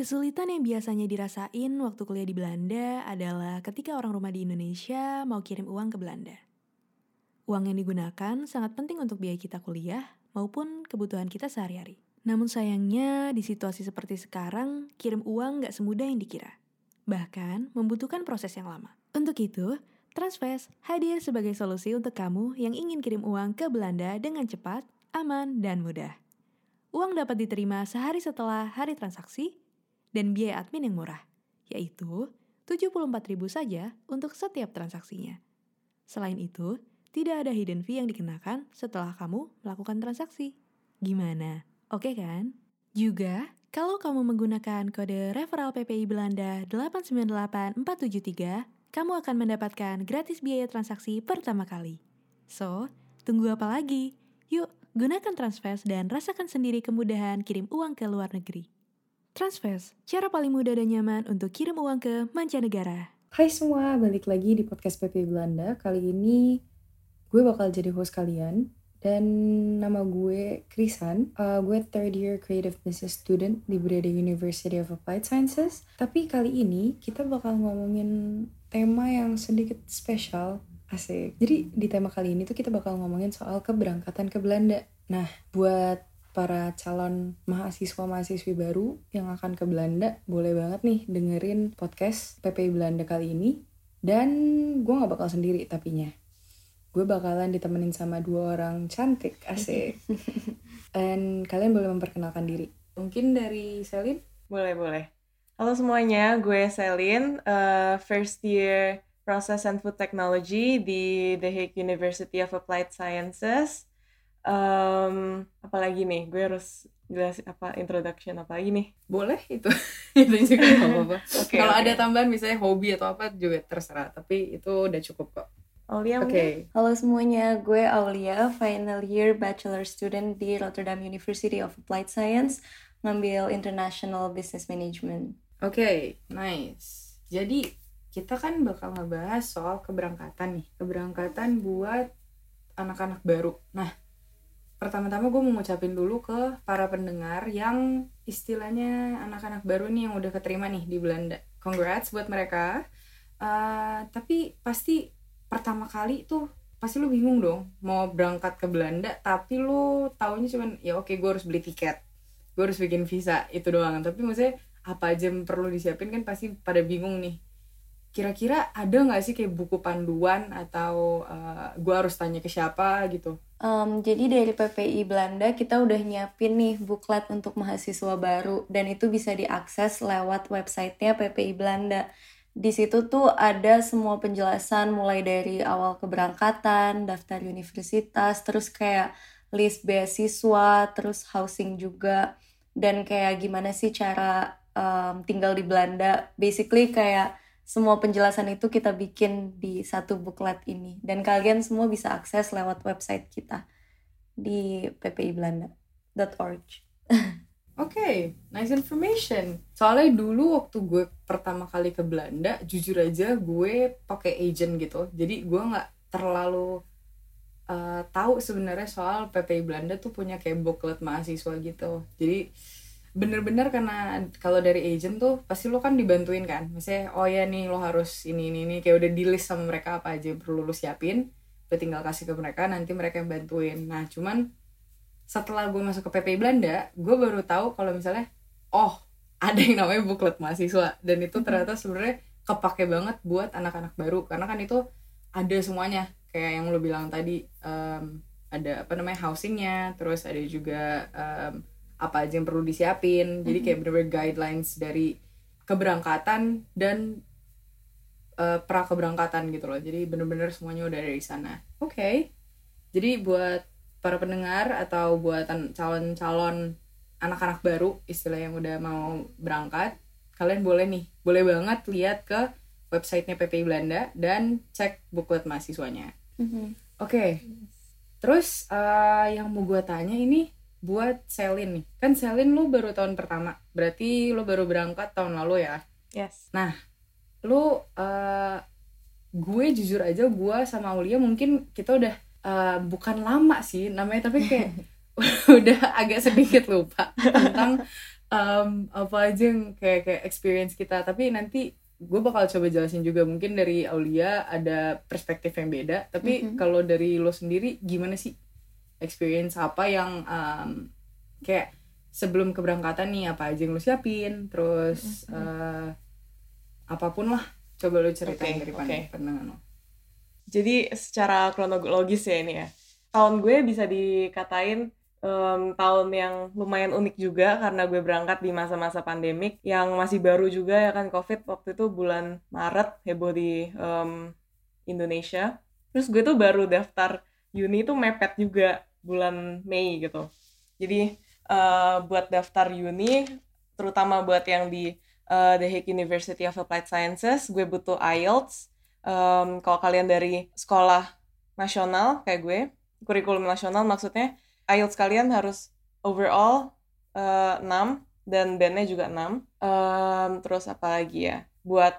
Kesulitan yang biasanya dirasain waktu kuliah di Belanda adalah ketika orang rumah di Indonesia mau kirim uang ke Belanda. Uang yang digunakan sangat penting untuk biaya kita kuliah maupun kebutuhan kita sehari-hari. Namun sayangnya di situasi seperti sekarang, kirim uang nggak semudah yang dikira bahkan membutuhkan proses yang lama. Untuk itu, Transfest hadir sebagai solusi untuk kamu yang ingin kirim uang ke Belanda dengan cepat, aman, dan mudah. Uang dapat diterima sehari setelah hari transaksi dan biaya admin yang murah, yaitu 74.000 saja untuk setiap transaksinya. Selain itu, tidak ada hidden fee yang dikenakan setelah kamu melakukan transaksi. Gimana? Oke kan? Juga, kalau kamu menggunakan kode referral PPI Belanda 898473, kamu akan mendapatkan gratis biaya transaksi pertama kali. So, tunggu apa lagi? Yuk, gunakan Transfers dan rasakan sendiri kemudahan kirim uang ke luar negeri. Transfers, cara paling mudah dan nyaman untuk kirim uang ke mancanegara. Hai semua, balik lagi di podcast PPI Belanda. Kali ini gue bakal jadi host kalian dan nama gue Krisan. Uh, gue third year creative business student di Breda University of Applied Sciences. Tapi kali ini kita bakal ngomongin tema yang sedikit spesial. Asik. Jadi di tema kali ini tuh kita bakal ngomongin soal keberangkatan ke Belanda. Nah, buat para calon mahasiswa-mahasiswi baru yang akan ke Belanda, boleh banget nih dengerin podcast PPI Belanda kali ini. Dan gue gak bakal sendiri tapinya gue bakalan ditemenin sama dua orang cantik asik. Dan kalian boleh memperkenalkan diri. Mungkin dari Selin? Boleh boleh. Halo semuanya gue Selin uh, first year process and food technology di The Hague University of Applied Sciences. Um, apalagi nih gue harus jelasin apa introduction apa lagi nih? Boleh itu. Itu juga apa-apa. Okay, kalau okay. ada tambahan misalnya hobi atau apa juga terserah. Tapi itu udah cukup kok Aulia Oke. Okay. Halo semuanya, gue Aulia, final year bachelor student di Rotterdam University of Applied Science, ngambil International Business Management. Oke, okay, nice. Jadi kita kan bakal ngebahas soal keberangkatan nih, keberangkatan buat anak-anak baru. Nah, pertama-tama gue mau ngucapin dulu ke para pendengar yang istilahnya anak-anak baru nih yang udah keterima nih di Belanda. Congrats buat mereka. Uh, tapi pasti pertama kali tuh pasti lu bingung dong mau berangkat ke Belanda tapi lu taunya cuman ya oke gue harus beli tiket gue harus bikin visa itu doang. Tapi maksudnya apa aja yang perlu disiapin kan pasti pada bingung nih. Kira-kira ada nggak sih kayak buku panduan atau uh, gue harus tanya ke siapa gitu? Um, jadi dari PPI Belanda kita udah nyiapin nih buklet untuk mahasiswa baru dan itu bisa diakses lewat websitenya PPI Belanda di situ tuh ada semua penjelasan mulai dari awal keberangkatan, daftar universitas, terus kayak list beasiswa, terus housing juga, dan kayak gimana sih cara um, tinggal di Belanda. Basically kayak semua penjelasan itu kita bikin di satu booklet ini. Dan kalian semua bisa akses lewat website kita di ppibelanda.org. okay, nice information. Soalnya dulu waktu gue pertama kali ke Belanda, jujur aja gue pakai agent gitu. Jadi gue nggak terlalu uh, tahu sebenarnya soal PPI Belanda tuh punya kayak booklet mahasiswa gitu. Jadi bener-bener karena kalau dari agent tuh pasti lo kan dibantuin kan. Misalnya oh ya nih lo harus ini ini ini kayak udah di list sama mereka apa aja perlu lo siapin. Lo tinggal kasih ke mereka, nanti mereka yang bantuin. Nah cuman setelah gue masuk ke PPI Belanda gue baru tahu kalau misalnya oh ada yang namanya buklet mahasiswa. Dan itu ternyata sebenarnya kepake banget buat anak-anak baru. Karena kan itu ada semuanya. Kayak yang lo bilang tadi um, ada apa namanya housingnya terus ada juga um, apa aja yang perlu disiapin. Jadi kayak bener-bener guidelines dari keberangkatan dan uh, pra keberangkatan gitu loh. Jadi bener-bener semuanya udah dari sana. Oke. Okay. jadi buat para pendengar atau buatan calon-calon anak-anak baru istilah yang udah mau berangkat kalian boleh nih boleh banget lihat ke websitenya PPI Belanda dan cek buklet mahasiswanya mm-hmm. oke okay. terus uh, yang mau gue tanya ini buat Selin nih kan Selin lu baru tahun pertama berarti lu baru berangkat tahun lalu ya yes nah lu uh, gue jujur aja gue sama Aulia mungkin kita udah uh, bukan lama sih namanya tapi kayak udah agak sedikit lupa tentang um, apa aja yang kayak kayak experience kita. Tapi nanti gue bakal coba jelasin juga. Mungkin dari Aulia ada perspektif yang beda. Tapi Mhm. kalau dari lo sendiri gimana sih experience? Apa yang um, kayak sebelum keberangkatan nih apa aja yang lo siapin? Terus Mhm. uh, apa pun lah. Coba lo ceritain Oke, dari pandang- pandangan lo Jadi secara kronologis ya ini ya. Tahun gue bisa dikatain em, tahun yang lumayan unik juga karena gue berangkat di masa-masa pandemik yang masih baru juga ya kan COVID waktu itu bulan Maret heboh di em, Indonesia. Terus gue tuh baru daftar uni tuh mepet juga bulan Mei gitu. Jadi eh, buat daftar uni terutama buat yang di eh, The Hague University of Applied Sciences gue butuh IELTS Em, kalau kalian dari sekolah nasional kayak gue, kurikulum nasional maksudnya, IELTS kalian harus overall eh, 6 dan bandnya juga 6. Em, terus apa lagi ya? Buat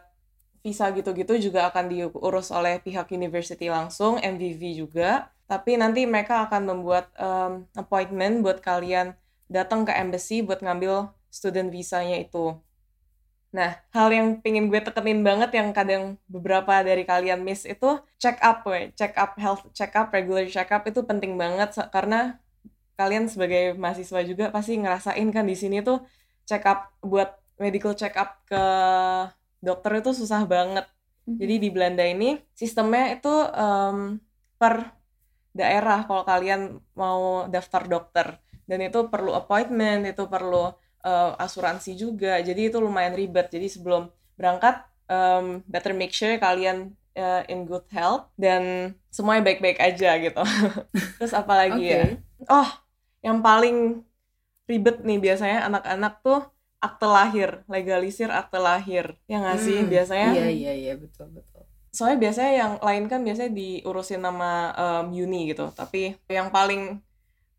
visa gitu-gitu juga akan diurus oleh pihak university langsung, MVV juga. Tapi nanti mereka akan membuat em, appointment buat kalian datang ke embassy buat ngambil student visanya itu. Nah, hal yang pengen gue tekenin banget yang kadang beberapa dari kalian miss itu check up, we. check up health check up, regular check up itu penting banget karena kalian sebagai mahasiswa juga pasti ngerasain kan di sini tuh check up buat medical check up ke dokter itu susah banget. Jadi di Belanda ini sistemnya itu em, per daerah kalau kalian mau daftar dokter dan itu perlu appointment, itu perlu eh, asuransi juga. Jadi itu lumayan ribet. Jadi sebelum berangkat em, better make sure kalian eh, in good health dan semuanya baik-baik aja gitu. Terus apa lagi ya? Oh, yang paling ribet nih biasanya anak-anak tuh akte lahir, legalisir akte lahir. Ya nggak sih? Hmm, Biasanya iya iya iya betul betul soalnya biasanya yang lain kan biasanya diurusin nama em, uni gitu tapi yang paling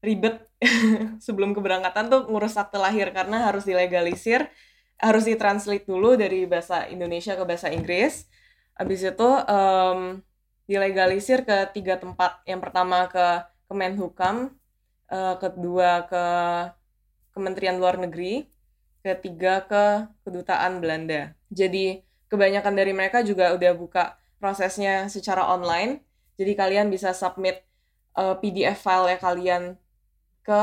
ribet sebelum keberangkatan tuh ngurus akte lahir karena harus dilegalisir harus ditranslate dulu dari bahasa Indonesia ke bahasa Inggris. Habis itu em, dilegalisir ke tiga tempat. Yang pertama ke Kemenhukam eh, kedua ke Kementerian Luar Negeri ketiga ke kedutaan Belanda. Jadi kebanyakan dari mereka juga udah buka prosesnya secara online. Jadi kalian bisa submit uh, PDF file ya kalian ke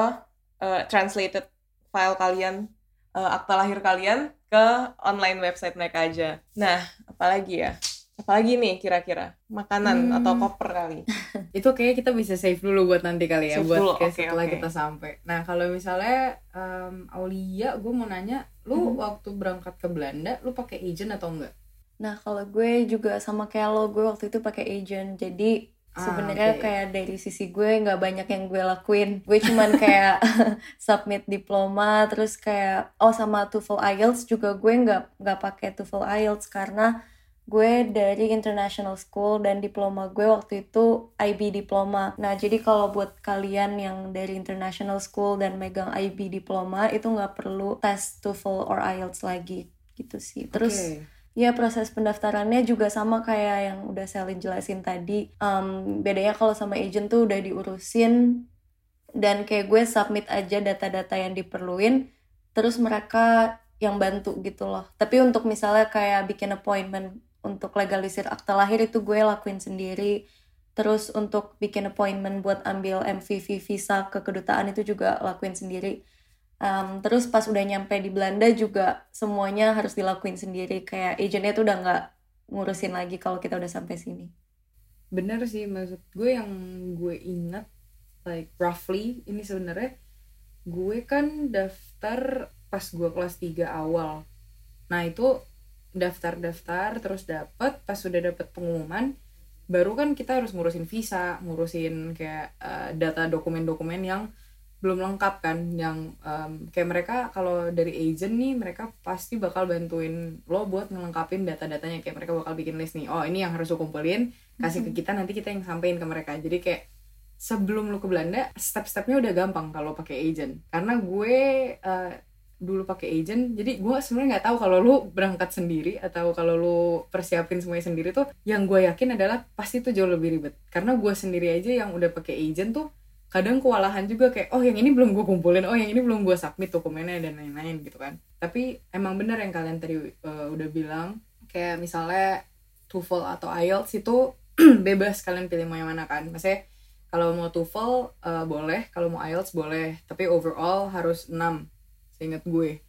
uh, translated file kalian uh, akta lahir kalian ke online website mereka aja. Nah, apalagi ya? Apalagi nih kira-kira? Makanan Hmm. atau koper kali? itu kayak kita bisa save dulu buat nanti kali ya Save buat dulu, kayak oke, setelah oke. kita sampai nah kalau misalnya em, Aulia gue mau nanya lu Mhm. waktu berangkat ke Belanda lu pakai agent atau enggak Nah, kalau gue juga sama kayak lo, gue waktu itu pakai agent. Jadi Ah, sebenarnya oke. kayak dari sisi gue nggak banyak yang gue lakuin. Gue cuman kayak submit diploma, terus kayak oh sama TOEFL IELTS juga gue nggak nggak pakai TOEFL IELTS karena gue dari international school dan diploma gue waktu itu IB diploma. Nah, jadi kalau buat kalian yang dari international school dan megang IB diploma itu nggak perlu tes TOEFL or IELTS lagi gitu sih. Terus Oke. Ya proses pendaftarannya juga sama kayak yang udah Selin jelasin tadi. Em, bedanya kalau sama agent tuh udah diurusin dan kayak gue submit aja data-data yang diperluin, terus mereka yang bantu gitu loh. Tapi untuk misalnya kayak bikin appointment untuk legalisir akta lahir itu gue lakuin sendiri. Terus untuk bikin appointment buat ambil MVV visa ke kedutaan itu juga lakuin sendiri. Um, terus pas udah nyampe di Belanda juga semuanya harus dilakuin sendiri kayak agentnya tuh udah nggak ngurusin lagi kalau kita udah sampai sini. bener sih maksud gue yang gue ingat like roughly ini sebenarnya gue kan daftar pas gue kelas 3 awal nah itu daftar-daftar terus dapet pas sudah dapet pengumuman baru kan kita harus ngurusin visa ngurusin kayak eh, data dokumen-dokumen yang belum lengkap kan yang em, kayak mereka kalau dari agent nih mereka pasti bakal bantuin lo buat ngelengkapin data-datanya. Kayak mereka bakal bikin list nih oh ini yang harus lo kumpulin kasih ke kita nanti kita yang sampein ke mereka. Jadi kayak sebelum lu ke Belanda step-stepnya udah gampang kalau pakai agent. Karena gue eh, dulu pakai agent jadi gue sebenarnya nggak tahu kalau lu berangkat sendiri atau kalau lu persiapin semuanya sendiri tuh yang gue yakin adalah pasti tuh jauh lebih ribet. Karena gue sendiri aja yang udah pakai agent tuh kadang kewalahan juga kayak oh yang ini belum gue kumpulin oh yang ini belum gue submit dokumennya dan lain-lain gitu kan. Tapi emang bener yang kalian tadi uh, udah bilang kayak misalnya TOEFL atau IELTS itu bebas kalian pilih mau yang mana kan. Maksudnya kalau mau TOEFL uh, boleh kalau mau IELTS boleh tapi overall harus 6 seingat gue.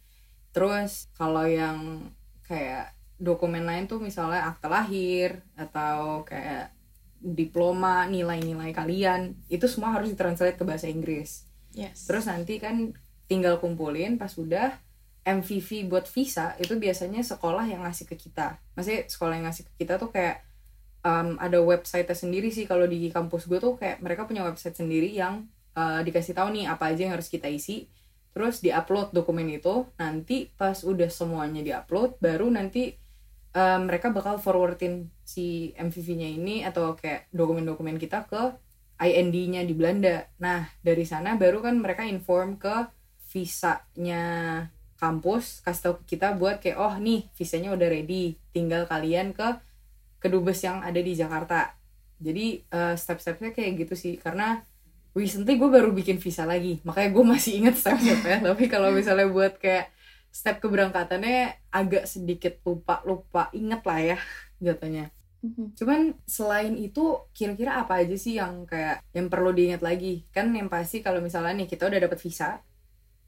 Terus kalau yang kayak dokumen lain tuh misalnya akte lahir atau kayak diploma nilai-nilai kalian itu semua harus ditranslate ke bahasa Inggris. Yes. terus nanti kan tinggal kumpulin pas udah MVV buat visa itu biasanya sekolah yang ngasih ke kita. Maksudnya sekolah yang ngasih ke kita tuh kayak um, ada website sendiri sih. Kalau di kampus gue tuh kayak mereka punya website sendiri yang uh, dikasih tahu nih apa aja yang harus kita isi terus diupload dokumen itu. Nanti pas udah semuanya diupload baru nanti um, mereka bakal forwardin si MVV-nya ini atau kayak dokumen-dokumen kita ke IND-nya di Belanda. Nah, dari sana baru kan mereka inform ke visanya kampus, kasih tahu ke kita buat kayak oh nih visanya udah ready, tinggal kalian ke kedubes yang ada di Jakarta. Jadi uh, step-stepnya kayak gitu sih, karena recently gue baru bikin visa lagi, makanya gue masih inget step-stepnya. Tapi kalau misalnya buat kayak step keberangkatannya agak sedikit lupa lupa inget lah ya jatuhnya. Mhm. Cuman selain itu kira-kira apa aja sih yang kayak yang perlu diingat lagi? Kan yang pasti kalau misalnya nih kita udah dapat visa,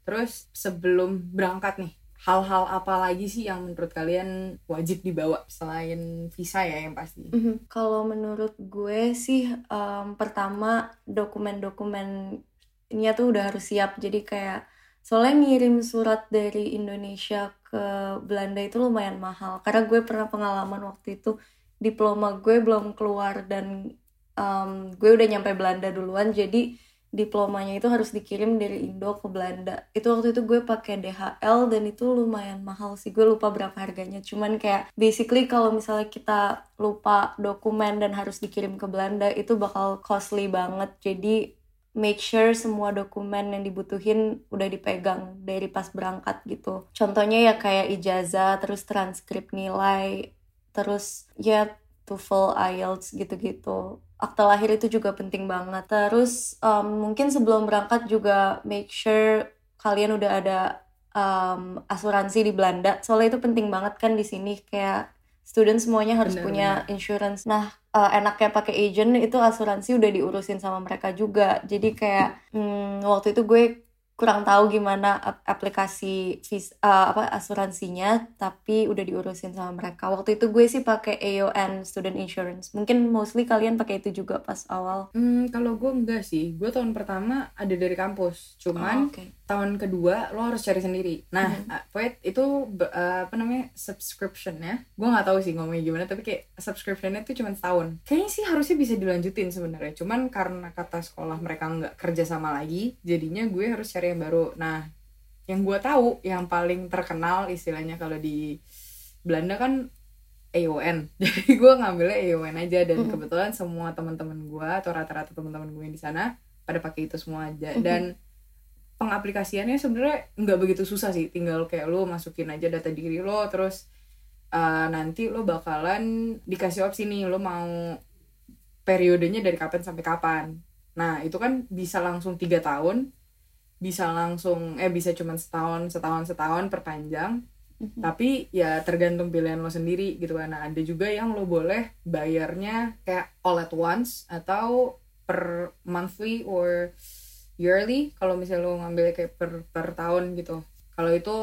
terus sebelum berangkat nih, hal-hal apa lagi sih yang menurut kalian wajib dibawa selain visa ya yang pasti? Mhm. Kalau menurut gue sih em, pertama dokumen-dokumennya tuh udah harus siap. Jadi kayak soalnya ngirim surat dari Indonesia ke Belanda itu lumayan mahal. Karena gue pernah pengalaman waktu itu diploma gue belum keluar dan em, gue udah nyampe Belanda duluan. Jadi diplomanya itu harus dikirim dari Indo ke Belanda. Itu waktu itu gue pakai DHL dan itu lumayan mahal sih. Gue lupa berapa harganya. Cuman kayak basically kalau misalnya kita lupa dokumen dan harus dikirim ke Belanda itu bakal costly banget. Jadi make sure semua dokumen yang dibutuhin udah dipegang dari pas berangkat gitu. Contohnya ya kayak ijazah, terus transkrip nilai, terus ya TOEFL, IELTS gitu-gitu. Akte lahir itu juga penting banget. Terus um, mungkin sebelum berangkat juga make sure kalian udah ada um, asuransi di Belanda. Soalnya itu penting banget kan di sini kayak student semuanya harus Benar, punya insurance. Nah, uh, enaknya pakai agent itu asuransi udah diurusin sama mereka juga. Jadi kayak hmm, waktu itu gue kurang tahu gimana ap- aplikasi vis uh, apa asuransinya tapi udah diurusin sama mereka waktu itu gue sih pakai AON student insurance mungkin mostly kalian pakai itu juga pas awal Hmm, kalau gue enggak sih. Gue tahun pertama ada dari kampus. Cuman Oh, oke. Tahun kedua lo harus cari sendiri. Nah, wait, itu uh, apa namanya subscription ya? Gue nggak tahu sih ngomongnya gimana. Tapi kayak subscriptionnya tuh cuma setahun. Kayaknya sih harusnya bisa dilanjutin sebenarnya. Cuman karena kata sekolah mereka nggak kerja sama lagi, jadinya gue harus cari yang baru. Nah, yang gue tahu yang paling terkenal istilahnya kalau di Belanda kan AON. Jadi gue ngambilnya AON aja dan Mhm. kebetulan semua teman-teman gue atau rata-rata teman-teman gue yang di sana pada pakai itu semua aja Mhm. dan pengaplikasiannya sebenarnya nggak begitu susah sih. Tinggal kayak lo masukin aja data diri lo terus uh, nanti lo bakalan dikasih opsi nih lo mau periodenya dari kapan sampai kapan. Nah itu kan bisa langsung tiga tahun bisa langsung eh bisa cuman setahun setahun setahun perpanjang. Mhm. tapi ya tergantung pilihan lo sendiri gitu kan. Nah ada juga yang lo boleh bayarnya kayak all at once atau per monthly or yearly kalau misalnya lo ngambil kayak per per tahun gitu kalau itu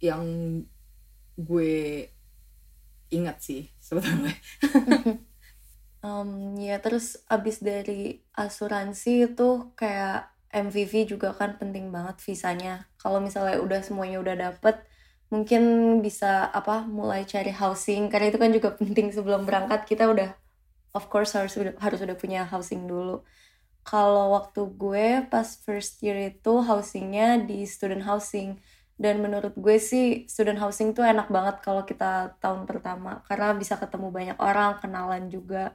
yang gue ingat sih sebetulnya Um, ya terus abis dari asuransi itu kayak MVV juga kan penting banget visanya. Kalau misalnya udah semuanya udah dapet, mungkin bisa apa mulai cari housing karena itu kan juga penting sebelum berangkat kita udah of course harus harus udah punya housing dulu. Kalau waktu gue pas first year itu housingnya di student housing dan menurut gue sih student housing tuh enak banget kalau kita tahun pertama karena bisa ketemu banyak orang, kenalan juga.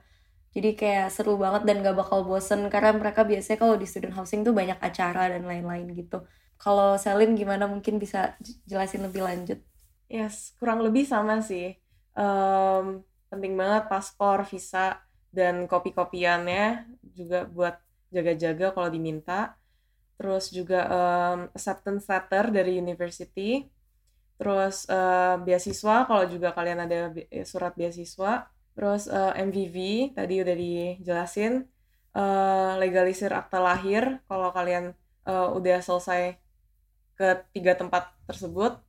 Jadi kayak seru banget dan gak bakal bosen karena mereka biasanya kalau di student housing tuh banyak acara dan lain-lain gitu. Kalau Selin gimana mungkin bisa jelasin lebih lanjut? Yes, kurang lebih sama sih. Em, penting banget paspor, visa, dan kopi-kopiannya juga buat jaga-jaga kalau diminta. Terus juga em, acceptance letter dari university. Terus eh, beasiswa kalau juga kalian ada surat beasiswa. Terus eh, MVV tadi udah dijelasin. Eh, legalisir akta lahir kalau kalian eh, udah selesai ke tiga tempat tersebut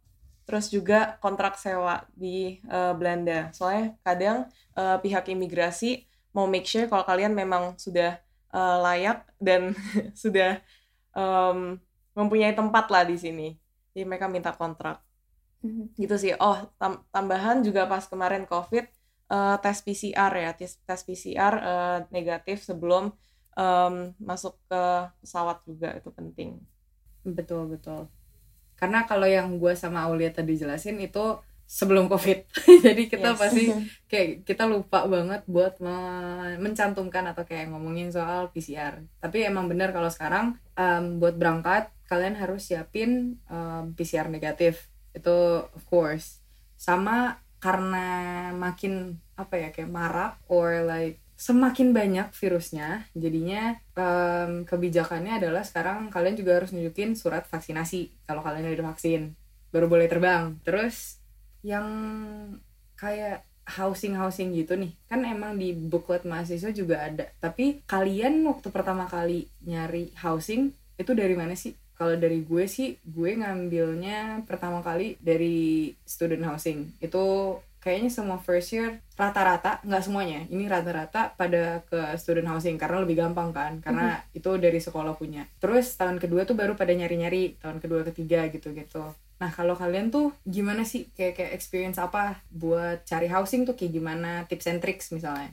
terus juga kontrak sewa di eh, Belanda. Soalnya kadang eh, pihak imigrasi mau make sure kalau kalian memang sudah eh, layak dan sudah em, mempunyai tempat lah di sini. Jadi mereka minta kontrak. Gitu sih. Oh, tam- tambahan juga pas kemarin COVID eh, tes PCR ya, tes, tes PCR eh, negatif sebelum em, masuk ke pesawat juga itu penting. Betul betul. Karena kalau yang gue sama Aulia tadi jelasin itu sebelum covid. Jadi kita Yes. pasti kayak kita lupa banget buat me- mencantumkan atau kayak ngomongin soal PCR. Tapi emang bener kalau sekarang em, buat berangkat kalian harus siapin em, PCR negatif. Itu of course. Sama karena makin apa ya kayak marak or like semakin banyak virusnya jadinya em, kebijakannya adalah sekarang kalian juga harus nunjukin surat vaksinasi kalau kalian udah divaksin baru boleh terbang terus yang kayak housing housing gitu nih. Kan emang di booklet mahasiswa juga ada. Tapi kalian waktu pertama kali nyari housing itu dari mana sih? Kalau dari gue sih gue ngambilnya pertama kali dari student housing. Itu kayaknya semua first year rata-rata nggak semuanya ini rata-rata pada ke student housing karena lebih gampang kan karena itu dari sekolah punya. Terus tahun kedua tuh baru pada nyari-nyari tahun kedua ketiga gitu-gitu nah kalau kalian tuh gimana sih kayak kayak experience apa buat cari housing tuh kayak gimana tips and tricks misalnya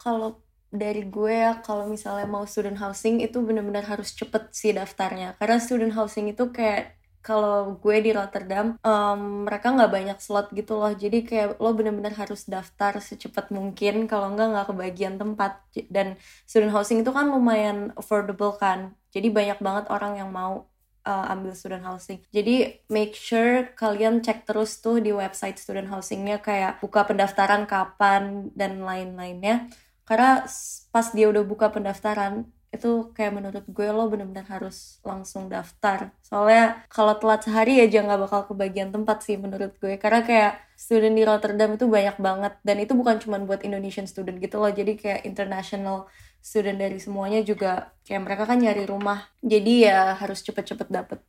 Kalau dari gue ya, kalau misalnya mau student housing itu benar-benar harus cepet sih daftarnya. Karena student housing itu kayak kalau gue di Rotterdam, em, mereka nggak banyak slot gitu loh. Jadi kayak lo benar-benar harus daftar secepat mungkin. Kalau nggak nggak kebagian tempat. Dan student housing itu kan lumayan affordable kan. Jadi banyak banget orang yang mau uh, ambil student housing. Jadi make sure kalian cek terus tuh di website student housingnya kayak buka pendaftaran kapan dan lain-lainnya. Karena pas dia udah buka pendaftaran itu kayak menurut gue lo bener-bener harus langsung daftar. Soalnya kalau telat sehari aja nggak bakal kebagian tempat sih menurut gue. Karena kayak student di Rotterdam itu banyak banget dan itu bukan cuma buat Indonesian student gitu loh. Jadi kayak international student dari semuanya juga kayak mereka kan nyari rumah. Jadi ya harus cepet-cepet dapet.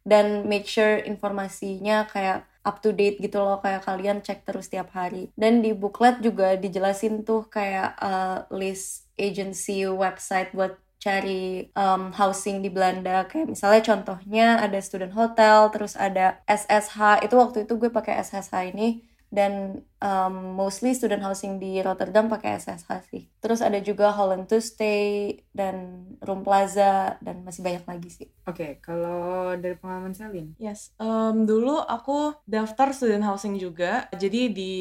Dan make sure informasinya kayak up to date gitu loh kayak kalian cek terus tiap hari dan di booklet juga dijelasin tuh kayak uh, list agency website buat cari um, housing di Belanda kayak misalnya contohnya ada student hotel terus ada SSH itu waktu itu gue pakai SSH ini dan um, mostly student housing di Rotterdam pakai SSH sih terus ada juga Holland to Stay dan Room Plaza dan masih banyak lagi sih oke kalau dari pengalaman Selin Yes, em, dulu aku daftar student housing juga. Jadi di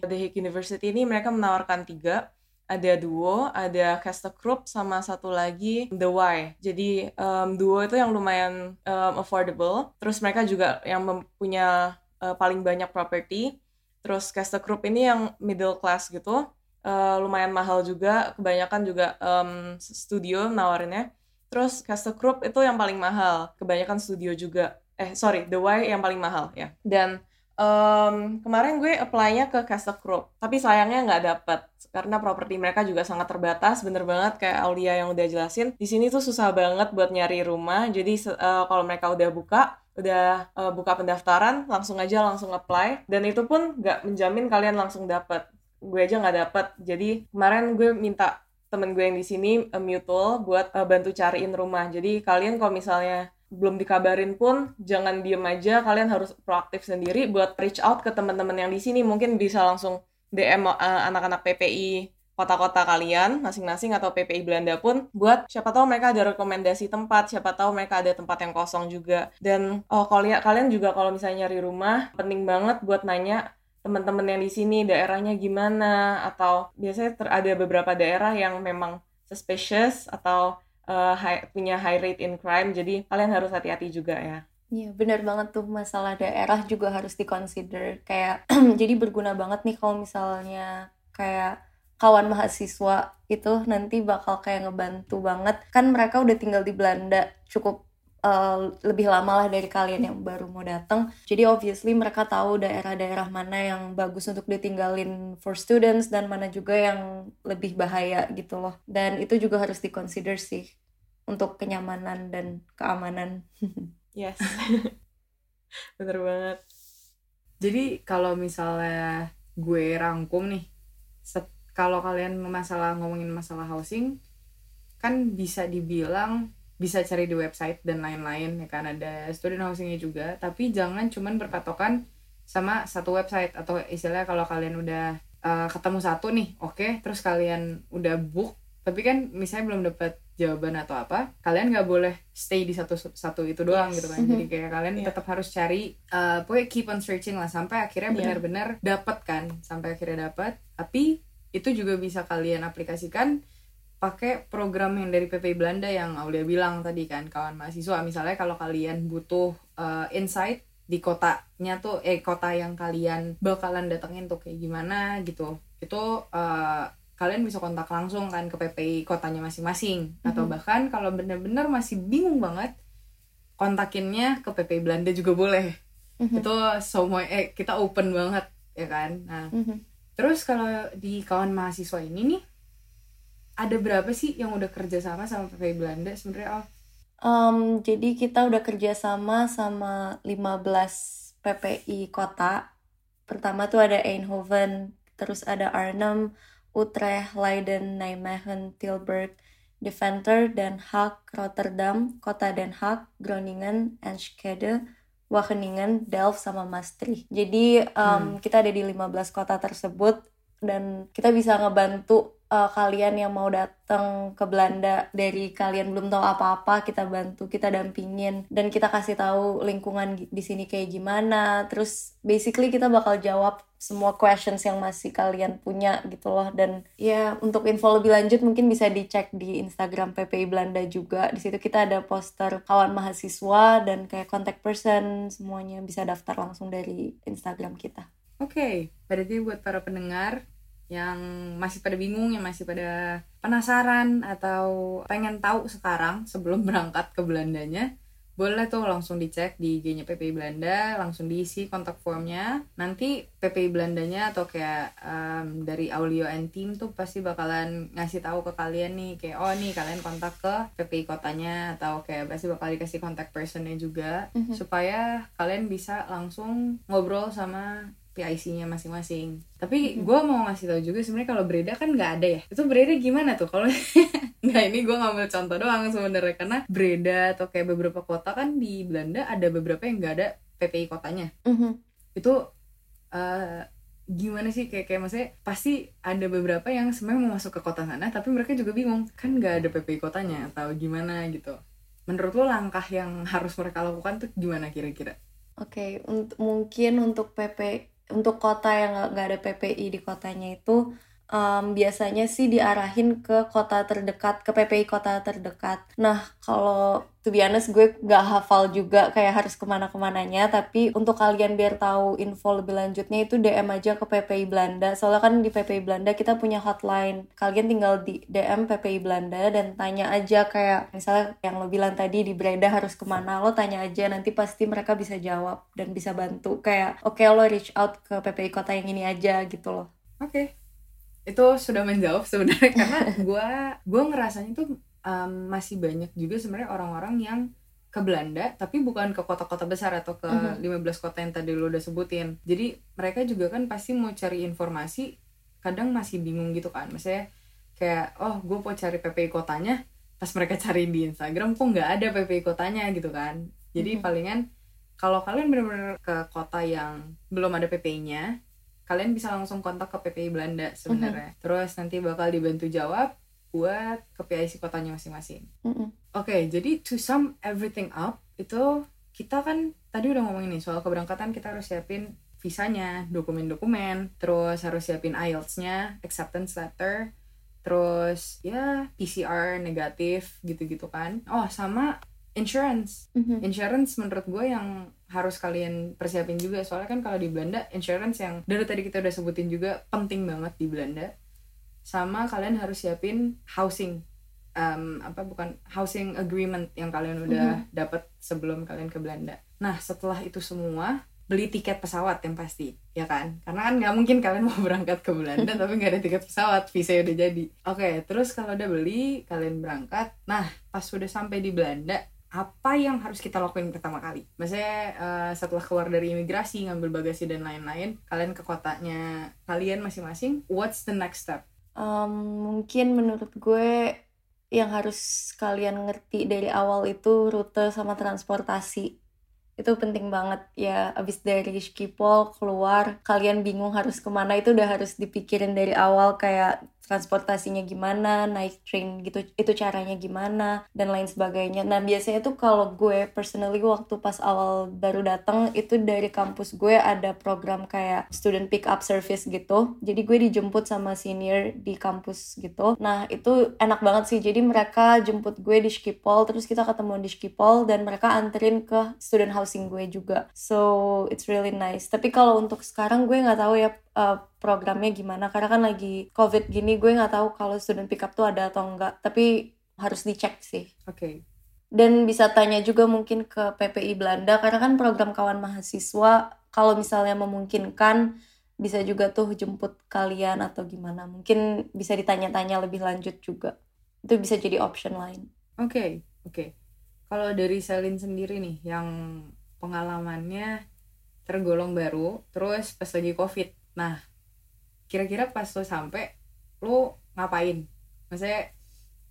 The Hague University ini mereka menawarkan tiga. Ada Duo, ada Castle Group, sama satu lagi The Y. Jadi em, Duo itu yang lumayan em, affordable. Terus mereka juga yang mempunyai eh, paling banyak property. Terus Castle Group ini yang middle class gitu. Eh, lumayan mahal juga. Kebanyakan juga em, studio nawarinnya. Terus Castle Group itu yang paling mahal. Kebanyakan studio juga eh sorry The Y yang paling mahal ya dan em, kemarin gue apply-nya ke Castle Group tapi sayangnya nggak dapet karena properti mereka juga sangat terbatas bener banget kayak Aulia yang udah jelasin di sini tuh susah banget buat nyari rumah jadi eh, kalau mereka udah buka udah eh, buka pendaftaran langsung aja langsung apply. Dan itu pun nggak menjamin kalian langsung dapet. Gue aja nggak dapet. Jadi kemarin gue minta temen gue yang di sini eh, mutual buat eh, bantu cariin rumah. Jadi kalian kalau misalnya belum dikabarin pun jangan diem aja. Kalian harus proaktif sendiri buat reach out ke teman-teman yang di sini. Mungkin bisa langsung DM uh, anak-anak PPI kota-kota kalian masing-masing atau PPI Belanda pun buat siapa tahu mereka ada rekomendasi tempat siapa tahu mereka ada tempat yang kosong juga dan oh kalian kalian juga kalau misalnya nyari rumah penting banget buat nanya teman-teman yang di sini daerahnya gimana atau biasanya ter- ada beberapa daerah yang memang suspicious atau uh, high, punya high rate in crime. Jadi kalian harus hati-hati juga ya. Iya, benar banget tuh masalah daerah juga harus dikonsider. Kayak jadi berguna banget nih kalau misalnya kayak kawan mahasiswa itu nanti bakal kayak ngebantu banget. Kan mereka udah tinggal di Belanda cukup uh, lebih lama lah dari kalian yang baru mau datang. Jadi obviously mereka tahu daerah-daerah mana yang bagus untuk ditinggalin for students dan mana juga yang lebih bahaya gitu loh. Dan itu juga harus dikonsider sih untuk kenyamanan dan keamanan. Yes. Bener banget. Jadi kalau misalnya gue rangkum nih, kalau kalian masalah ngomongin masalah housing, kan bisa dibilang bisa cari di website dan lain-lain ya kan ada student housingnya juga. Tapi jangan cuman berpatokan sama satu website atau istilahnya kalau kalian udah uh, ketemu satu nih, oke, okay, terus kalian udah book, tapi kan misalnya belum dapat jawaban atau apa kalian nggak boleh stay di satu satu itu doang yes. gitu kan jadi kayak kalian yeah. tetap harus cari uh, pokoknya keep on searching lah sampai akhirnya yeah. benar-benar dapat kan sampai akhirnya dapat tapi itu juga bisa kalian aplikasikan pakai program yang dari PPI Belanda yang Aulia bilang tadi kan kawan mahasiswa misalnya kalau kalian butuh uh, insight di kotanya tuh eh kota yang kalian bakalan datengin tuh kayak gimana gitu itu uh, kalian bisa kontak langsung kan ke PPI kotanya masing-masing mm-hmm. atau bahkan kalau bener-bener masih bingung banget kontakinnya ke PPI Belanda juga boleh mm-hmm. itu semua eh kita open banget ya kan nah mm-hmm. Terus kalau di kawan mahasiswa ini nih ada berapa sih yang udah kerja sama sama PPI Belanda sebenarnya oh um, jadi kita udah kerja sama sama 15 PPI kota. Pertama tuh ada Eindhoven terus ada Arnhem Utrecht, Leiden, Nijmegen, Tilburg, Deventer, Den Haag, Rotterdam, Kota Den Haag, Groningen, Enschede, Wageningen, Delft, sama Maastricht. Jadi um, hmm. kita ada di 15 kota tersebut dan kita bisa ngebantu uh, kalian yang mau datang ke Belanda dari kalian belum tahu apa-apa kita bantu kita dampingin dan kita kasih tahu lingkungan di sini kayak gimana terus basically kita bakal jawab semua questions yang masih kalian punya gitu loh dan ya untuk info lebih lanjut mungkin bisa dicek di Instagram PPI Belanda juga di situ kita ada poster kawan mahasiswa dan kayak contact person semuanya bisa daftar langsung dari Instagram kita. Oke, okay. berarti buat para pendengar yang masih pada bingung, yang masih pada penasaran atau pengen tahu sekarang sebelum berangkat ke Belandanya, boleh tuh langsung dicek di IG-nya PPI Belanda, langsung diisi kontak formnya. Nanti PPI Belandanya atau kayak um, dari Aulio and Team tuh pasti bakalan ngasih tahu ke kalian nih kayak oh nih kalian kontak ke PPI kotanya atau kayak pasti bakal dikasih kontak personnya juga mm -hmm. supaya kalian bisa langsung ngobrol sama PIC-nya masing-masing. Tapi hmm. gue mau ngasih tau juga sebenarnya kalau Breda kan nggak ada ya. Itu Breda gimana tuh? Kalau nggak ini gue ngambil contoh doang sebenarnya karena Breda atau kayak beberapa kota kan di Belanda ada beberapa yang nggak ada PPI kotanya. Hmm. Itu uh, gimana sih kayak kayak maksudnya pasti ada beberapa yang sebenarnya mau masuk ke kota sana tapi mereka juga bingung kan nggak ada PPI kotanya atau gimana gitu. Menurut lo langkah yang harus mereka lakukan tuh gimana kira-kira? Oke, okay, untuk mungkin untuk PP untuk kota yang nggak ada PPI di kotanya itu um, biasanya sih diarahin ke kota terdekat ke PPI kota terdekat. Nah kalau to be honest gue gak hafal juga kayak harus ke mana-kemananya. Tapi untuk kalian biar tahu info lebih lanjutnya itu DM aja ke PPI Belanda. Soalnya kan di PPI Belanda kita punya hotline. Kalian tinggal di DM PPI Belanda dan tanya aja kayak misalnya yang lo bilang tadi di Breda harus ke mana lo tanya aja. Nanti pasti mereka bisa jawab dan bisa bantu. Kayak oke okay, lo reach out ke PPI kota yang ini aja gitu loh. Oke. okay itu sudah menjawab sebenarnya karena gue gue ngerasanya tuh um, masih banyak juga sebenarnya orang-orang yang ke Belanda tapi bukan ke kota-kota besar atau ke uh -huh. 15 kota yang tadi lo udah sebutin jadi mereka juga kan pasti mau cari informasi kadang masih bingung gitu kan misalnya kayak oh gue mau cari PPI kotanya pas mereka cari di Instagram kok nggak ada PPI kotanya gitu kan jadi uh -huh. palingan kalau kalian benar-benar ke kota yang belum ada PPI-nya kalian bisa langsung kontak ke PPI Belanda sebenarnya. Mm -hmm. Terus nanti bakal dibantu jawab buat ke PIC kotanya masing-masing. Mm -hmm. Oke, okay, jadi to sum everything up itu kita kan tadi udah ngomongin nih soal keberangkatan kita harus siapin visanya, dokumen-dokumen, terus harus siapin IELTS-nya, acceptance letter, terus ya PCR negatif gitu-gitu kan oh sama insurance. Mhm. insurance menurut gue yang harus kalian persiapin juga. Soalnya kan kalau di Belanda insurance yang dari tadi kita udah sebutin juga penting banget di Belanda. Sama kalian harus siapin housing. Em, apa bukan housing agreement yang kalian udah dapat sebelum kalian ke Belanda. Nah setelah itu semua beli tiket pesawat yang pasti ya kan? Karena kan nggak mungkin kalian mau berangkat ke Belanda tapi nggak ada tiket pesawat visa udah jadi. Oke terus kalau udah beli kalian berangkat. Nah pas sudah sampai di Belanda apa yang harus kita lakuin pertama kali? Maksudnya eh, setelah keluar dari imigrasi, ngambil bagasi dan lain-lain, kalian ke kotanya kalian masing-masing, what's the next step? Um, mungkin menurut gue yang harus kalian ngerti dari awal itu rute sama transportasi. Itu penting banget ya. Abis dari Schiphol keluar, kalian bingung harus ke mana itu udah harus dipikirin dari awal kayak transportasinya gimana, naik train gitu, itu caranya gimana, dan lain sebagainya. Nah, biasanya tuh kalau gue personally waktu pas awal baru datang itu dari kampus gue ada program kayak student pick up service gitu. Jadi gue dijemput sama senior di kampus gitu. Nah, itu enak banget sih. Jadi mereka jemput gue di Schiphol, terus kita ketemu di Schiphol dan mereka anterin ke student housing gue juga. So, it's really nice. Tapi kalau untuk sekarang gue nggak tahu ya uh, programnya gimana? Karena kan lagi covid gini gue nggak tahu kalau student pick up tuh ada atau enggak tapi harus dicek sih. Oke, dan bisa tanya juga mungkin ke PPI Belanda karena kan program kawan mahasiswa kalau misalnya memungkinkan bisa juga tuh jemput kalian atau gimana. Mungkin bisa ditanya-tanya lebih lanjut juga. Itu bisa jadi option lain. Oke, oke. Kalau dari Selin sendiri nih, yang pengalamannya tergolong baru, terus pas lagi COVID. Nah, kira-kira pas lo sampai, lo ngapain? Maksudnya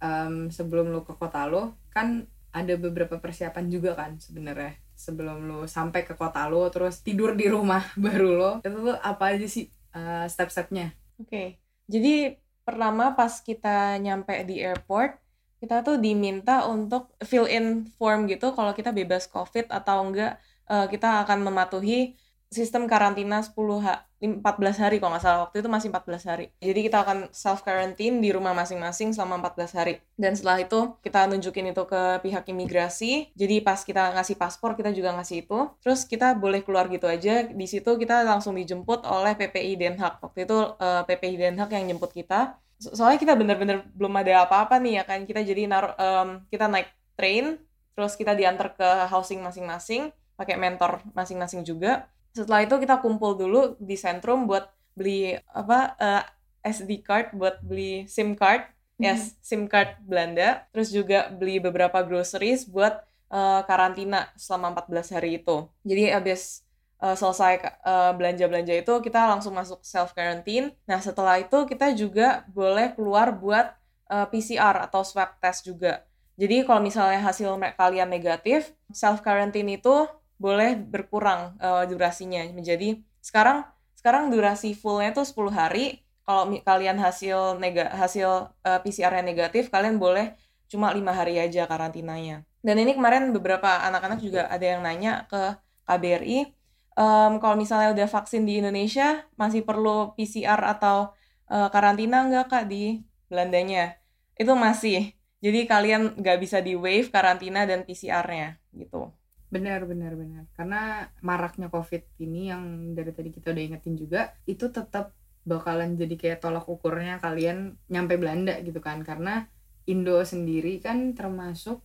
em, sebelum lo ke kota lo, kan ada beberapa persiapan juga kan sebenarnya sebelum lo sampai ke kota lo, terus tidur di rumah baru lo, itu tuh apa aja sih eh, step-stepnya? Oke, jadi pertama pas kita nyampe di airport, kita tuh diminta untuk fill in form gitu kalau kita bebas COVID atau enggak eh, kita akan mematuhi sistem karantina 10 ha 14 hari kalau nggak salah waktu itu masih 14 hari. Jadi kita akan self quarantine di rumah masing-masing selama 14 hari. Dan setelah itu kita nunjukin itu ke pihak imigrasi. Jadi pas kita ngasih paspor kita juga ngasih itu. Terus kita boleh keluar gitu aja. Di situ kita langsung dijemput oleh PPI Den Haag. Waktu itu eh, PPI Den Haag yang jemput kita. So- soalnya kita bener-bener belum ada apa-apa nih ya kan. Kita jadi naruh em, kita naik train, terus kita diantar ke housing masing-masing pakai mentor masing-masing juga. Setelah itu kita kumpul dulu di sentrum buat beli apa eh, SD card buat beli SIM card. Yes, SIM card Belanda. Terus juga beli beberapa groceries buat eh, karantina selama 14 hari itu. Jadi habis eh, selesai eh, belanja-belanja itu kita langsung masuk self quarantine. Nah, setelah itu kita juga boleh keluar buat eh, PCR atau swab test juga. Jadi kalau misalnya hasil kalian negatif, self quarantine itu boleh berkurang eh, durasinya menjadi sekarang sekarang durasi fullnya tuh 10 hari. Kalau kalian hasil nega hasil eh, PCR-nya negatif, kalian boleh cuma lima hari aja karantinanya. Dan ini kemarin beberapa anak-anak juga ada yang nanya ke KBRI, em, kalau misalnya udah vaksin di Indonesia, masih perlu PCR atau eh, karantina nggak kak di Belandanya? Itu masih. Jadi kalian nggak bisa di waive karantina dan PCR-nya gitu. Benar, benar, benar. Karena maraknya COVID ini yang dari tadi kita udah ingetin juga, itu tetap bakalan jadi kayak tolak ukurnya kalian nyampe Belanda gitu kan. Karena Indo sendiri kan termasuk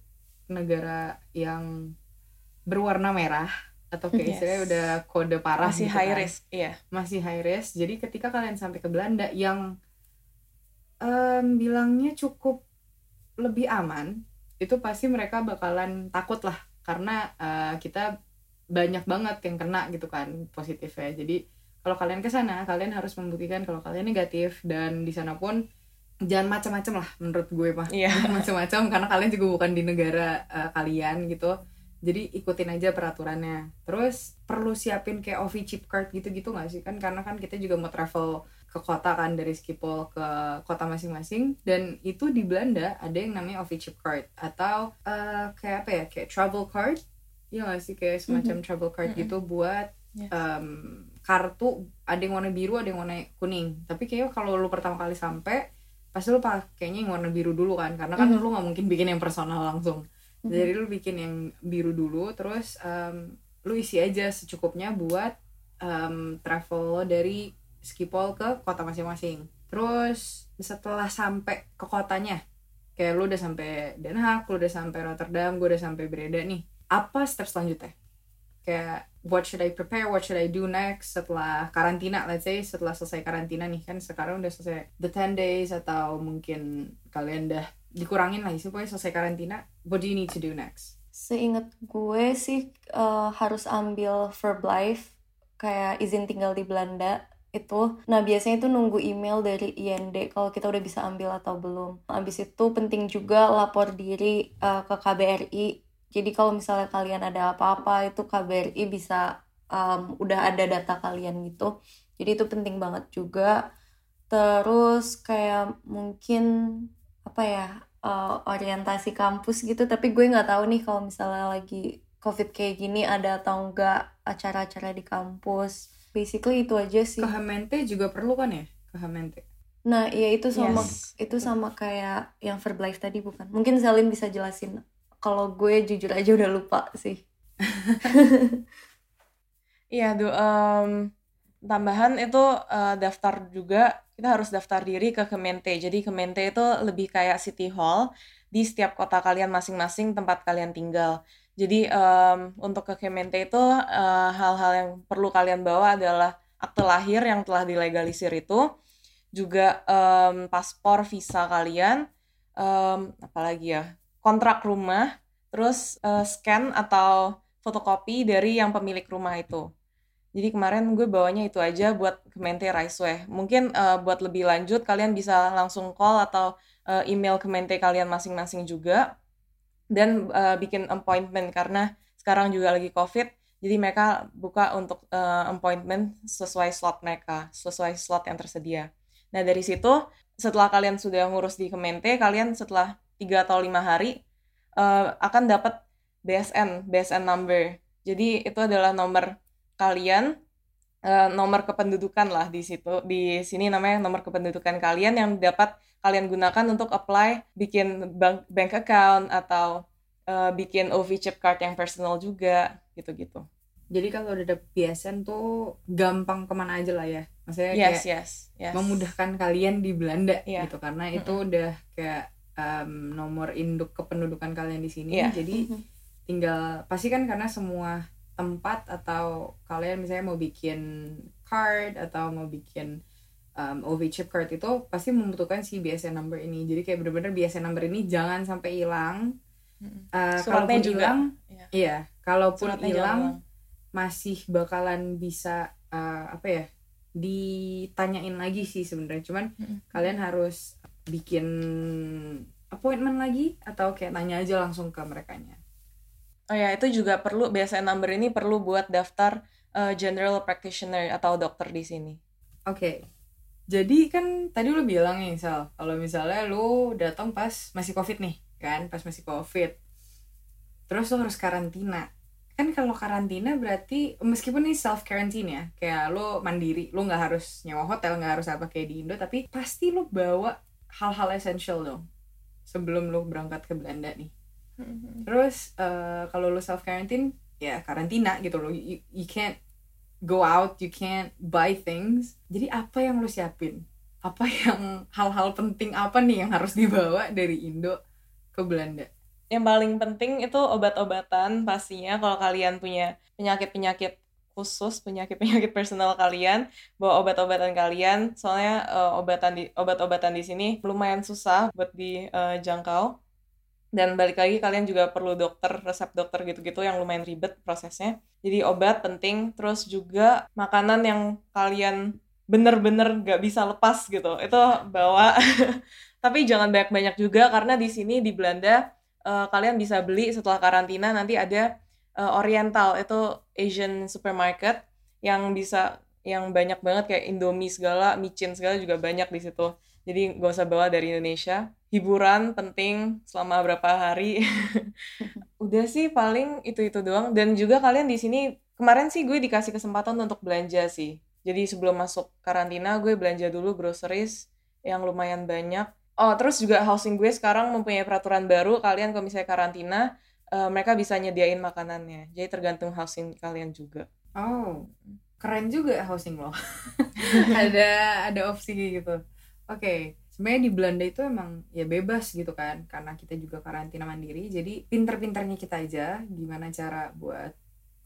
negara yang berwarna merah atau kayak Yes. istilahnya udah kode parah Masih gitu high kan. risk, iya. Masih high risk. Jadi ketika kalian sampai ke Belanda yang em, bilangnya cukup lebih aman, itu pasti mereka bakalan takut lah karena eh, kita banyak banget yang kena gitu kan positifnya. Jadi kalau kalian ke sana, kalian harus membuktikan kalau kalian negatif dan di sana pun jangan macam-macam lah menurut gue mah. Iya. Jangan macam-macam karena kalian juga bukan di negara eh, kalian gitu. Jadi ikutin aja peraturannya. Terus perlu siapin kayak OV chip card gitu-gitu nggak sih kan? Karena kan kita juga mau travel ke kota kan dari Schiphol ke kota masing-masing dan itu di Belanda ada yang namanya chip card atau eh, kayak apa ya kayak travel card ya nggak sih kayak semacam travel card Mhm. gitu buat Yes. em, kartu ada yang warna biru ada yang warna kuning tapi kayaknya kalau lu pertama kali sampai pasti lu pakainya yang warna biru dulu kan karena kan Mhm. lu nggak mungkin bikin yang personal langsung Mhm. jadi lu bikin yang biru dulu terus em, lu isi aja secukupnya buat em, travel dari Schiphol ke kota masing-masing. Terus setelah sampai ke kotanya kayak lu udah sampai Den Haag lu udah sampai Rotterdam gue udah sampai Breda nih apa step selanjutnya? Kayak what should I prepare, what should I do next setelah karantina, let's say setelah selesai karantina nih kan sekarang udah selesai the 10 days atau mungkin kalian udah dikurangin lah pokoknya selesai karantina, what do you need to do next? Seingat gue sih eh, harus ambil verb life kayak izin tinggal di Belanda itu. Nah biasanya itu nunggu email dari IND kalau kita udah bisa ambil atau belum. Habis itu penting juga lapor diri eh, ke KBRI. Jadi kalau misalnya kalian ada apa-apa itu KBRI bisa em, udah ada data kalian gitu. Jadi itu penting banget juga. Terus kayak mungkin apa ya eh, orientasi kampus gitu tapi gue nggak tahu nih kalau misalnya lagi covid kayak gini ada atau enggak acara-acara di kampus basically itu aja sih Ke Hamente juga perlu kan ya? Ke Hamente. nah iya itu sama Yes. itu sama kayak yang Verbalife tadi bukan mungkin Salim bisa jelasin kalau gue jujur aja udah lupa sih Iya, du, em, tambahan itu eh, daftar juga kita harus daftar diri ke Kemente. Jadi Kemente itu lebih kayak city hall di setiap kota kalian masing-masing tempat kalian tinggal. Jadi em, untuk ke Kemente itu eh, hal-hal yang perlu kalian bawa adalah akte lahir yang telah dilegalisir itu, juga em, paspor visa kalian, em, apalagi ya, kontrak rumah, terus eh, scan atau fotokopi dari yang pemilik rumah itu. Jadi kemarin gue bawanya itu aja buat Kemente Raisweh. Mungkin eh, buat lebih lanjut kalian bisa langsung call atau eh, email Kemente kalian masing-masing juga dan eh, bikin appointment karena sekarang juga lagi COVID. Jadi mereka buka untuk eh, appointment sesuai slot mereka, sesuai slot yang tersedia. Nah dari situ setelah kalian sudah ngurus di Kemente, kalian setelah 3 atau lima hari eh, akan dapat BSN, BSN number. Jadi itu adalah nomor kalian eh, nomor kependudukan lah di situ di sini namanya nomor kependudukan kalian yang dapat kalian gunakan untuk apply bikin bank bank account atau eh, bikin OV chip card yang personal juga gitu-gitu. Jadi kalau udah ada BSN tuh gampang ke mana aja lah ya. Maksudnya Yes, kayak yes, yes. memudahkan kalian di Belanda Iya. gitu karena itu udah kayak em, nomor induk kependudukan kalian di sini. Iya. Jadi tinggal pasti kan karena semua tempat atau kalian misalnya mau bikin card atau mau bikin um, OV chip card itu pasti membutuhkan si BSN number ini. Jadi kayak bener-bener BSN number ini jangan sampai hilang. Uh, kalaupun juga. hilang, Iya. iya. Kalaupun hilang masih bakalan bisa uh, apa ya ditanyain lagi sih sebenarnya. Cuman Mm-mm. kalian harus bikin appointment lagi atau kayak nanya aja langsung ke mereka Oh ya, itu juga perlu BSN number ini perlu buat daftar eh, general practitioner atau dokter di sini. Oke. Jadi kan tadi lu bilang nih, Sal, kalau misalnya lu datang pas masih Covid nih, kan? Pas masih Covid. Terus lu harus karantina. Kan kalau karantina berarti meskipun ini self quarantine ya, kayak lu mandiri, lu nggak harus nyewa hotel, nggak harus apa kayak di Indo, tapi pasti lu bawa hal-hal essential dong sebelum lu berangkat ke Belanda nih. Terus eh, kalau lu self quarantine ya karantina gitu loh. You, you can't go out, you can't buy things. Jadi apa yang lu siapin? Apa yang hal-hal penting apa nih yang harus dibawa dari Indo ke Belanda? Yang paling penting itu obat-obatan pastinya kalau kalian punya penyakit-penyakit khusus, penyakit-penyakit personal kalian, bawa obat-obatan kalian. Soalnya eh, obatan di obat-obatan di sini lumayan susah buat dijangkau. Dan balik lagi kalian juga perlu dokter, resep dokter gitu-gitu yang lumayan ribet prosesnya. Jadi obat penting, terus juga makanan yang kalian bener-bener gak bisa lepas gitu. Itu bawa. Tapi jangan banyak-banyak juga karena di sini di Belanda eh, kalian bisa beli setelah karantina nanti ada eh, Oriental itu Asian supermarket yang bisa yang banyak banget kayak Indomie segala, micin segala juga banyak di situ. Jadi gak usah bawa dari Indonesia. Hiburan penting selama berapa hari. Udah sih paling itu-itu doang. Dan juga kalian di sini kemarin sih gue dikasih kesempatan untuk belanja sih. Jadi sebelum masuk karantina gue belanja dulu groceries yang lumayan banyak Oh, terus juga housing gue sekarang mempunyai peraturan baru. Kalian kalau misalnya karantina, eh, mereka bisa nyediain makanannya. Jadi tergantung housing kalian juga. Oh, keren juga housing lo. ada ada opsi gitu. Oke, sebenarnya di Belanda itu emang ya bebas gitu kan, karena kita juga karantina mandiri. Jadi pinter-pinternya kita aja gimana cara buat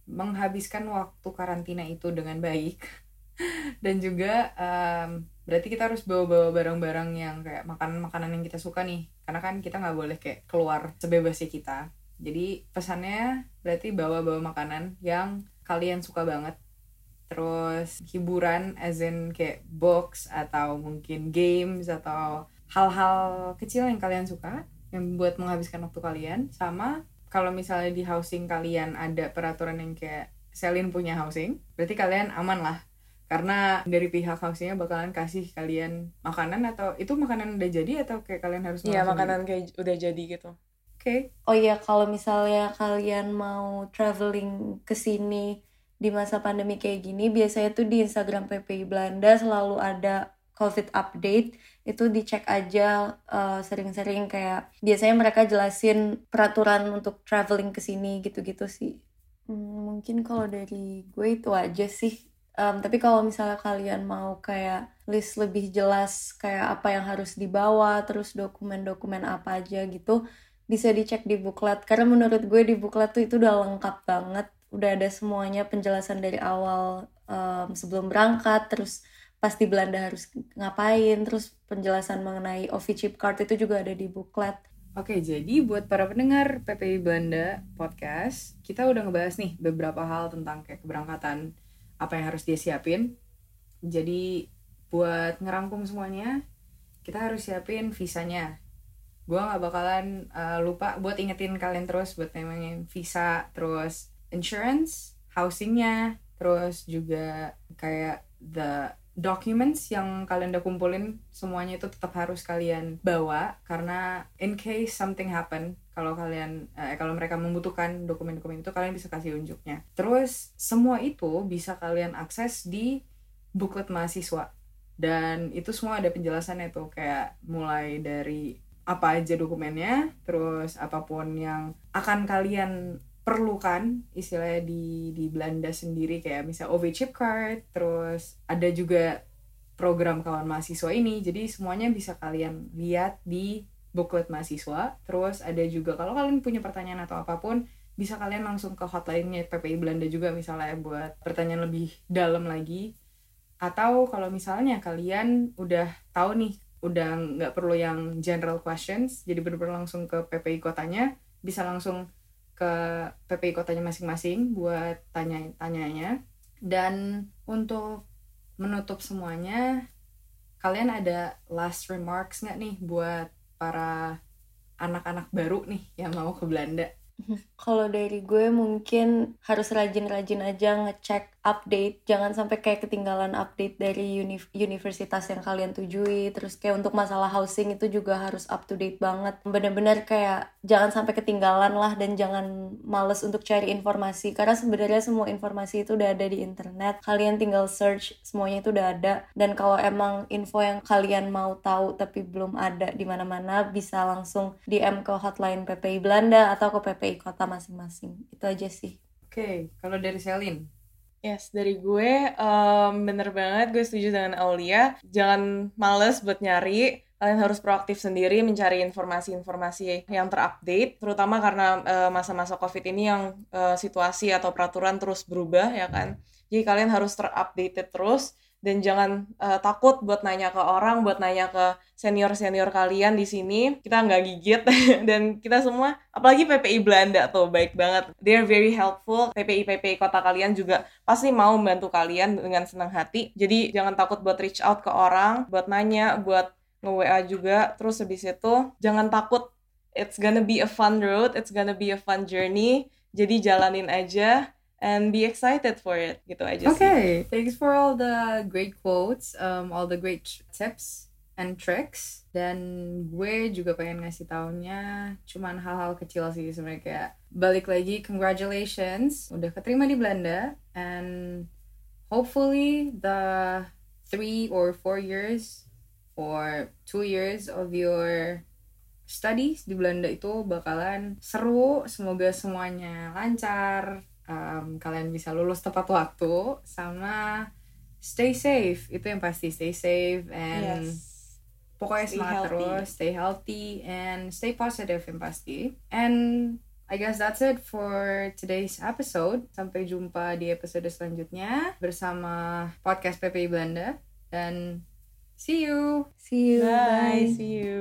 menghabiskan waktu karantina itu dengan baik. Dan juga em, berarti kita harus bawa-bawa barang-barang yang kayak makanan-makanan yang kita suka nih, karena kan kita nggak boleh kayak keluar sebebasnya kita. Jadi pesannya berarti bawa-bawa makanan yang kalian suka banget terus hiburan as in kayak books atau mungkin games atau hal-hal kecil yang kalian suka yang buat menghabiskan waktu kalian. Sama kalau misalnya di housing kalian ada peraturan yang kayak Selin punya housing berarti kalian aman lah. Karena dari pihak housingnya bakalan kasih kalian makanan atau itu makanan udah jadi atau kayak kalian harus Iya, makan makanan kayak udah jadi gitu. oke. Oh iya, kalau misalnya kalian mau traveling ke sini di masa pandemi kayak gini, biasanya tuh di Instagram PPI Belanda selalu ada COVID update. Itu dicek aja eh, sering-sering kayak biasanya mereka jelasin peraturan untuk traveling ke sini gitu-gitu sih. Hmm, mungkin kalau dari gue itu aja sih. Em, tapi kalau misalnya kalian mau kayak list lebih jelas kayak apa yang harus dibawa, terus dokumen-dokumen apa aja gitu, bisa dicek di booklet karena menurut gue di booklet tuh itu udah lengkap banget udah ada semuanya penjelasan dari awal em, sebelum berangkat terus pas di Belanda harus ngapain terus penjelasan mengenai OV chip card itu juga ada di booklet Oke, jadi buat para pendengar PPI Belanda podcast, kita udah ngebahas nih beberapa hal tentang kayak keberangkatan, apa yang harus dia siapin. Jadi buat ngerangkum semuanya, kita harus siapin visanya. Gua nggak bakalan uh, lupa buat ingetin kalian terus buat nemangin visa, terus insurance, housingnya, terus juga kayak the documents yang kalian udah kumpulin semuanya itu tetap harus kalian bawa. Karena in case something happen kalau kalian eh, kalau mereka membutuhkan dokumen-dokumen itu kalian bisa kasih unjuknya. Terus semua itu bisa kalian akses di booklet mahasiswa. Dan itu semua ada penjelasannya tuh kayak mulai dari apa aja dokumennya terus apa pun yang akan kalian perlukan istilahnya di di Belanda sendiri kayak misal OV chip card terus ada juga program kawan mahasiswa ini. Jadi semuanya bisa kalian lihat di booklet mahasiswa. Terus ada juga kalau kalian punya pertanyaan atau apa pun bisa kalian langsung ke hotline-nya PPI Belanda juga misalnya buat pertanyaan lebih dalam lagi. Atau kalau misalnya kalian udah tahu nih udah nggak perlu yang general questions jadi benar-benar langsung ke PPI kotanya bisa langsung ke PPI kotanya masing-masing buat tanya-tanyanya dan untuk menutup semuanya kalian ada last remarks nggak nih buat para anak-anak baru nih yang mau ke Belanda? Kalau dari gue mungkin harus rajin-rajin aja ngecek update, jangan sampai kayak ketinggalan update dari uni- universitas yang kalian tujui. Terus kayak untuk masalah housing itu juga harus up to date banget. Bener-bener kayak jangan sampai ketinggalan lah dan jangan males untuk cari informasi karena sebenarnya semua informasi itu udah ada di internet. Kalian tinggal search semuanya itu udah ada. Dan kalau emang info yang kalian mau tahu tapi belum ada di mana-mana bisa langsung DM ke hotline PPI Belanda atau ke PPI kota masing-masing. Itu aja sih. oke kalau dari Selin Yes, dari gue em, bener banget gue setuju dengan Aulia. Jangan males buat nyari. Kalian harus proaktif sendiri mencari informasi-informasi yang terupdate, terutama karena eh, masa-masa COVID ini yang eh, situasi atau peraturan terus berubah ya kan. Jadi kalian harus terupdate terus dan jangan eh, takut buat nanya ke orang, buat nanya ke senior-senior kalian di sini. Kita nggak gigit dan kita semua, apalagi PPI Belanda tuh baik banget. They're very helpful. PPI PPI kota kalian juga pasti mau membantu kalian dengan senang hati. Jadi jangan takut buat reach out ke orang, buat nanya, buat nge-WA juga. Terus habis itu jangan takut. It's gonna be a fun road, it's gonna be a fun journey. Jadi jalanin aja and be excited for it. Gitu aja. Okay, thanks for all the great quotes, um, all the great tips and tricks. Dan gue juga pengen ngasih taunya cuman hal-hal kecil sih sebenarnya kayak balik lagi congratulations udah keterima di Belanda and hopefully the three or four years or two years of your studies di Belanda itu bakalan seru. Semoga semuanya lancar. Um, kalian bisa lulus tepat waktu sama stay safe. Itu yang pasti stay safe and Yes. pokoknya Stay semangat healthy. terus, stay healthy and stay positive yang pasti. And I guess that's it for today's episode. Sampai jumpa di episode selanjutnya bersama podcast PPI Belanda dan see you. See you. Bye. bye. See you.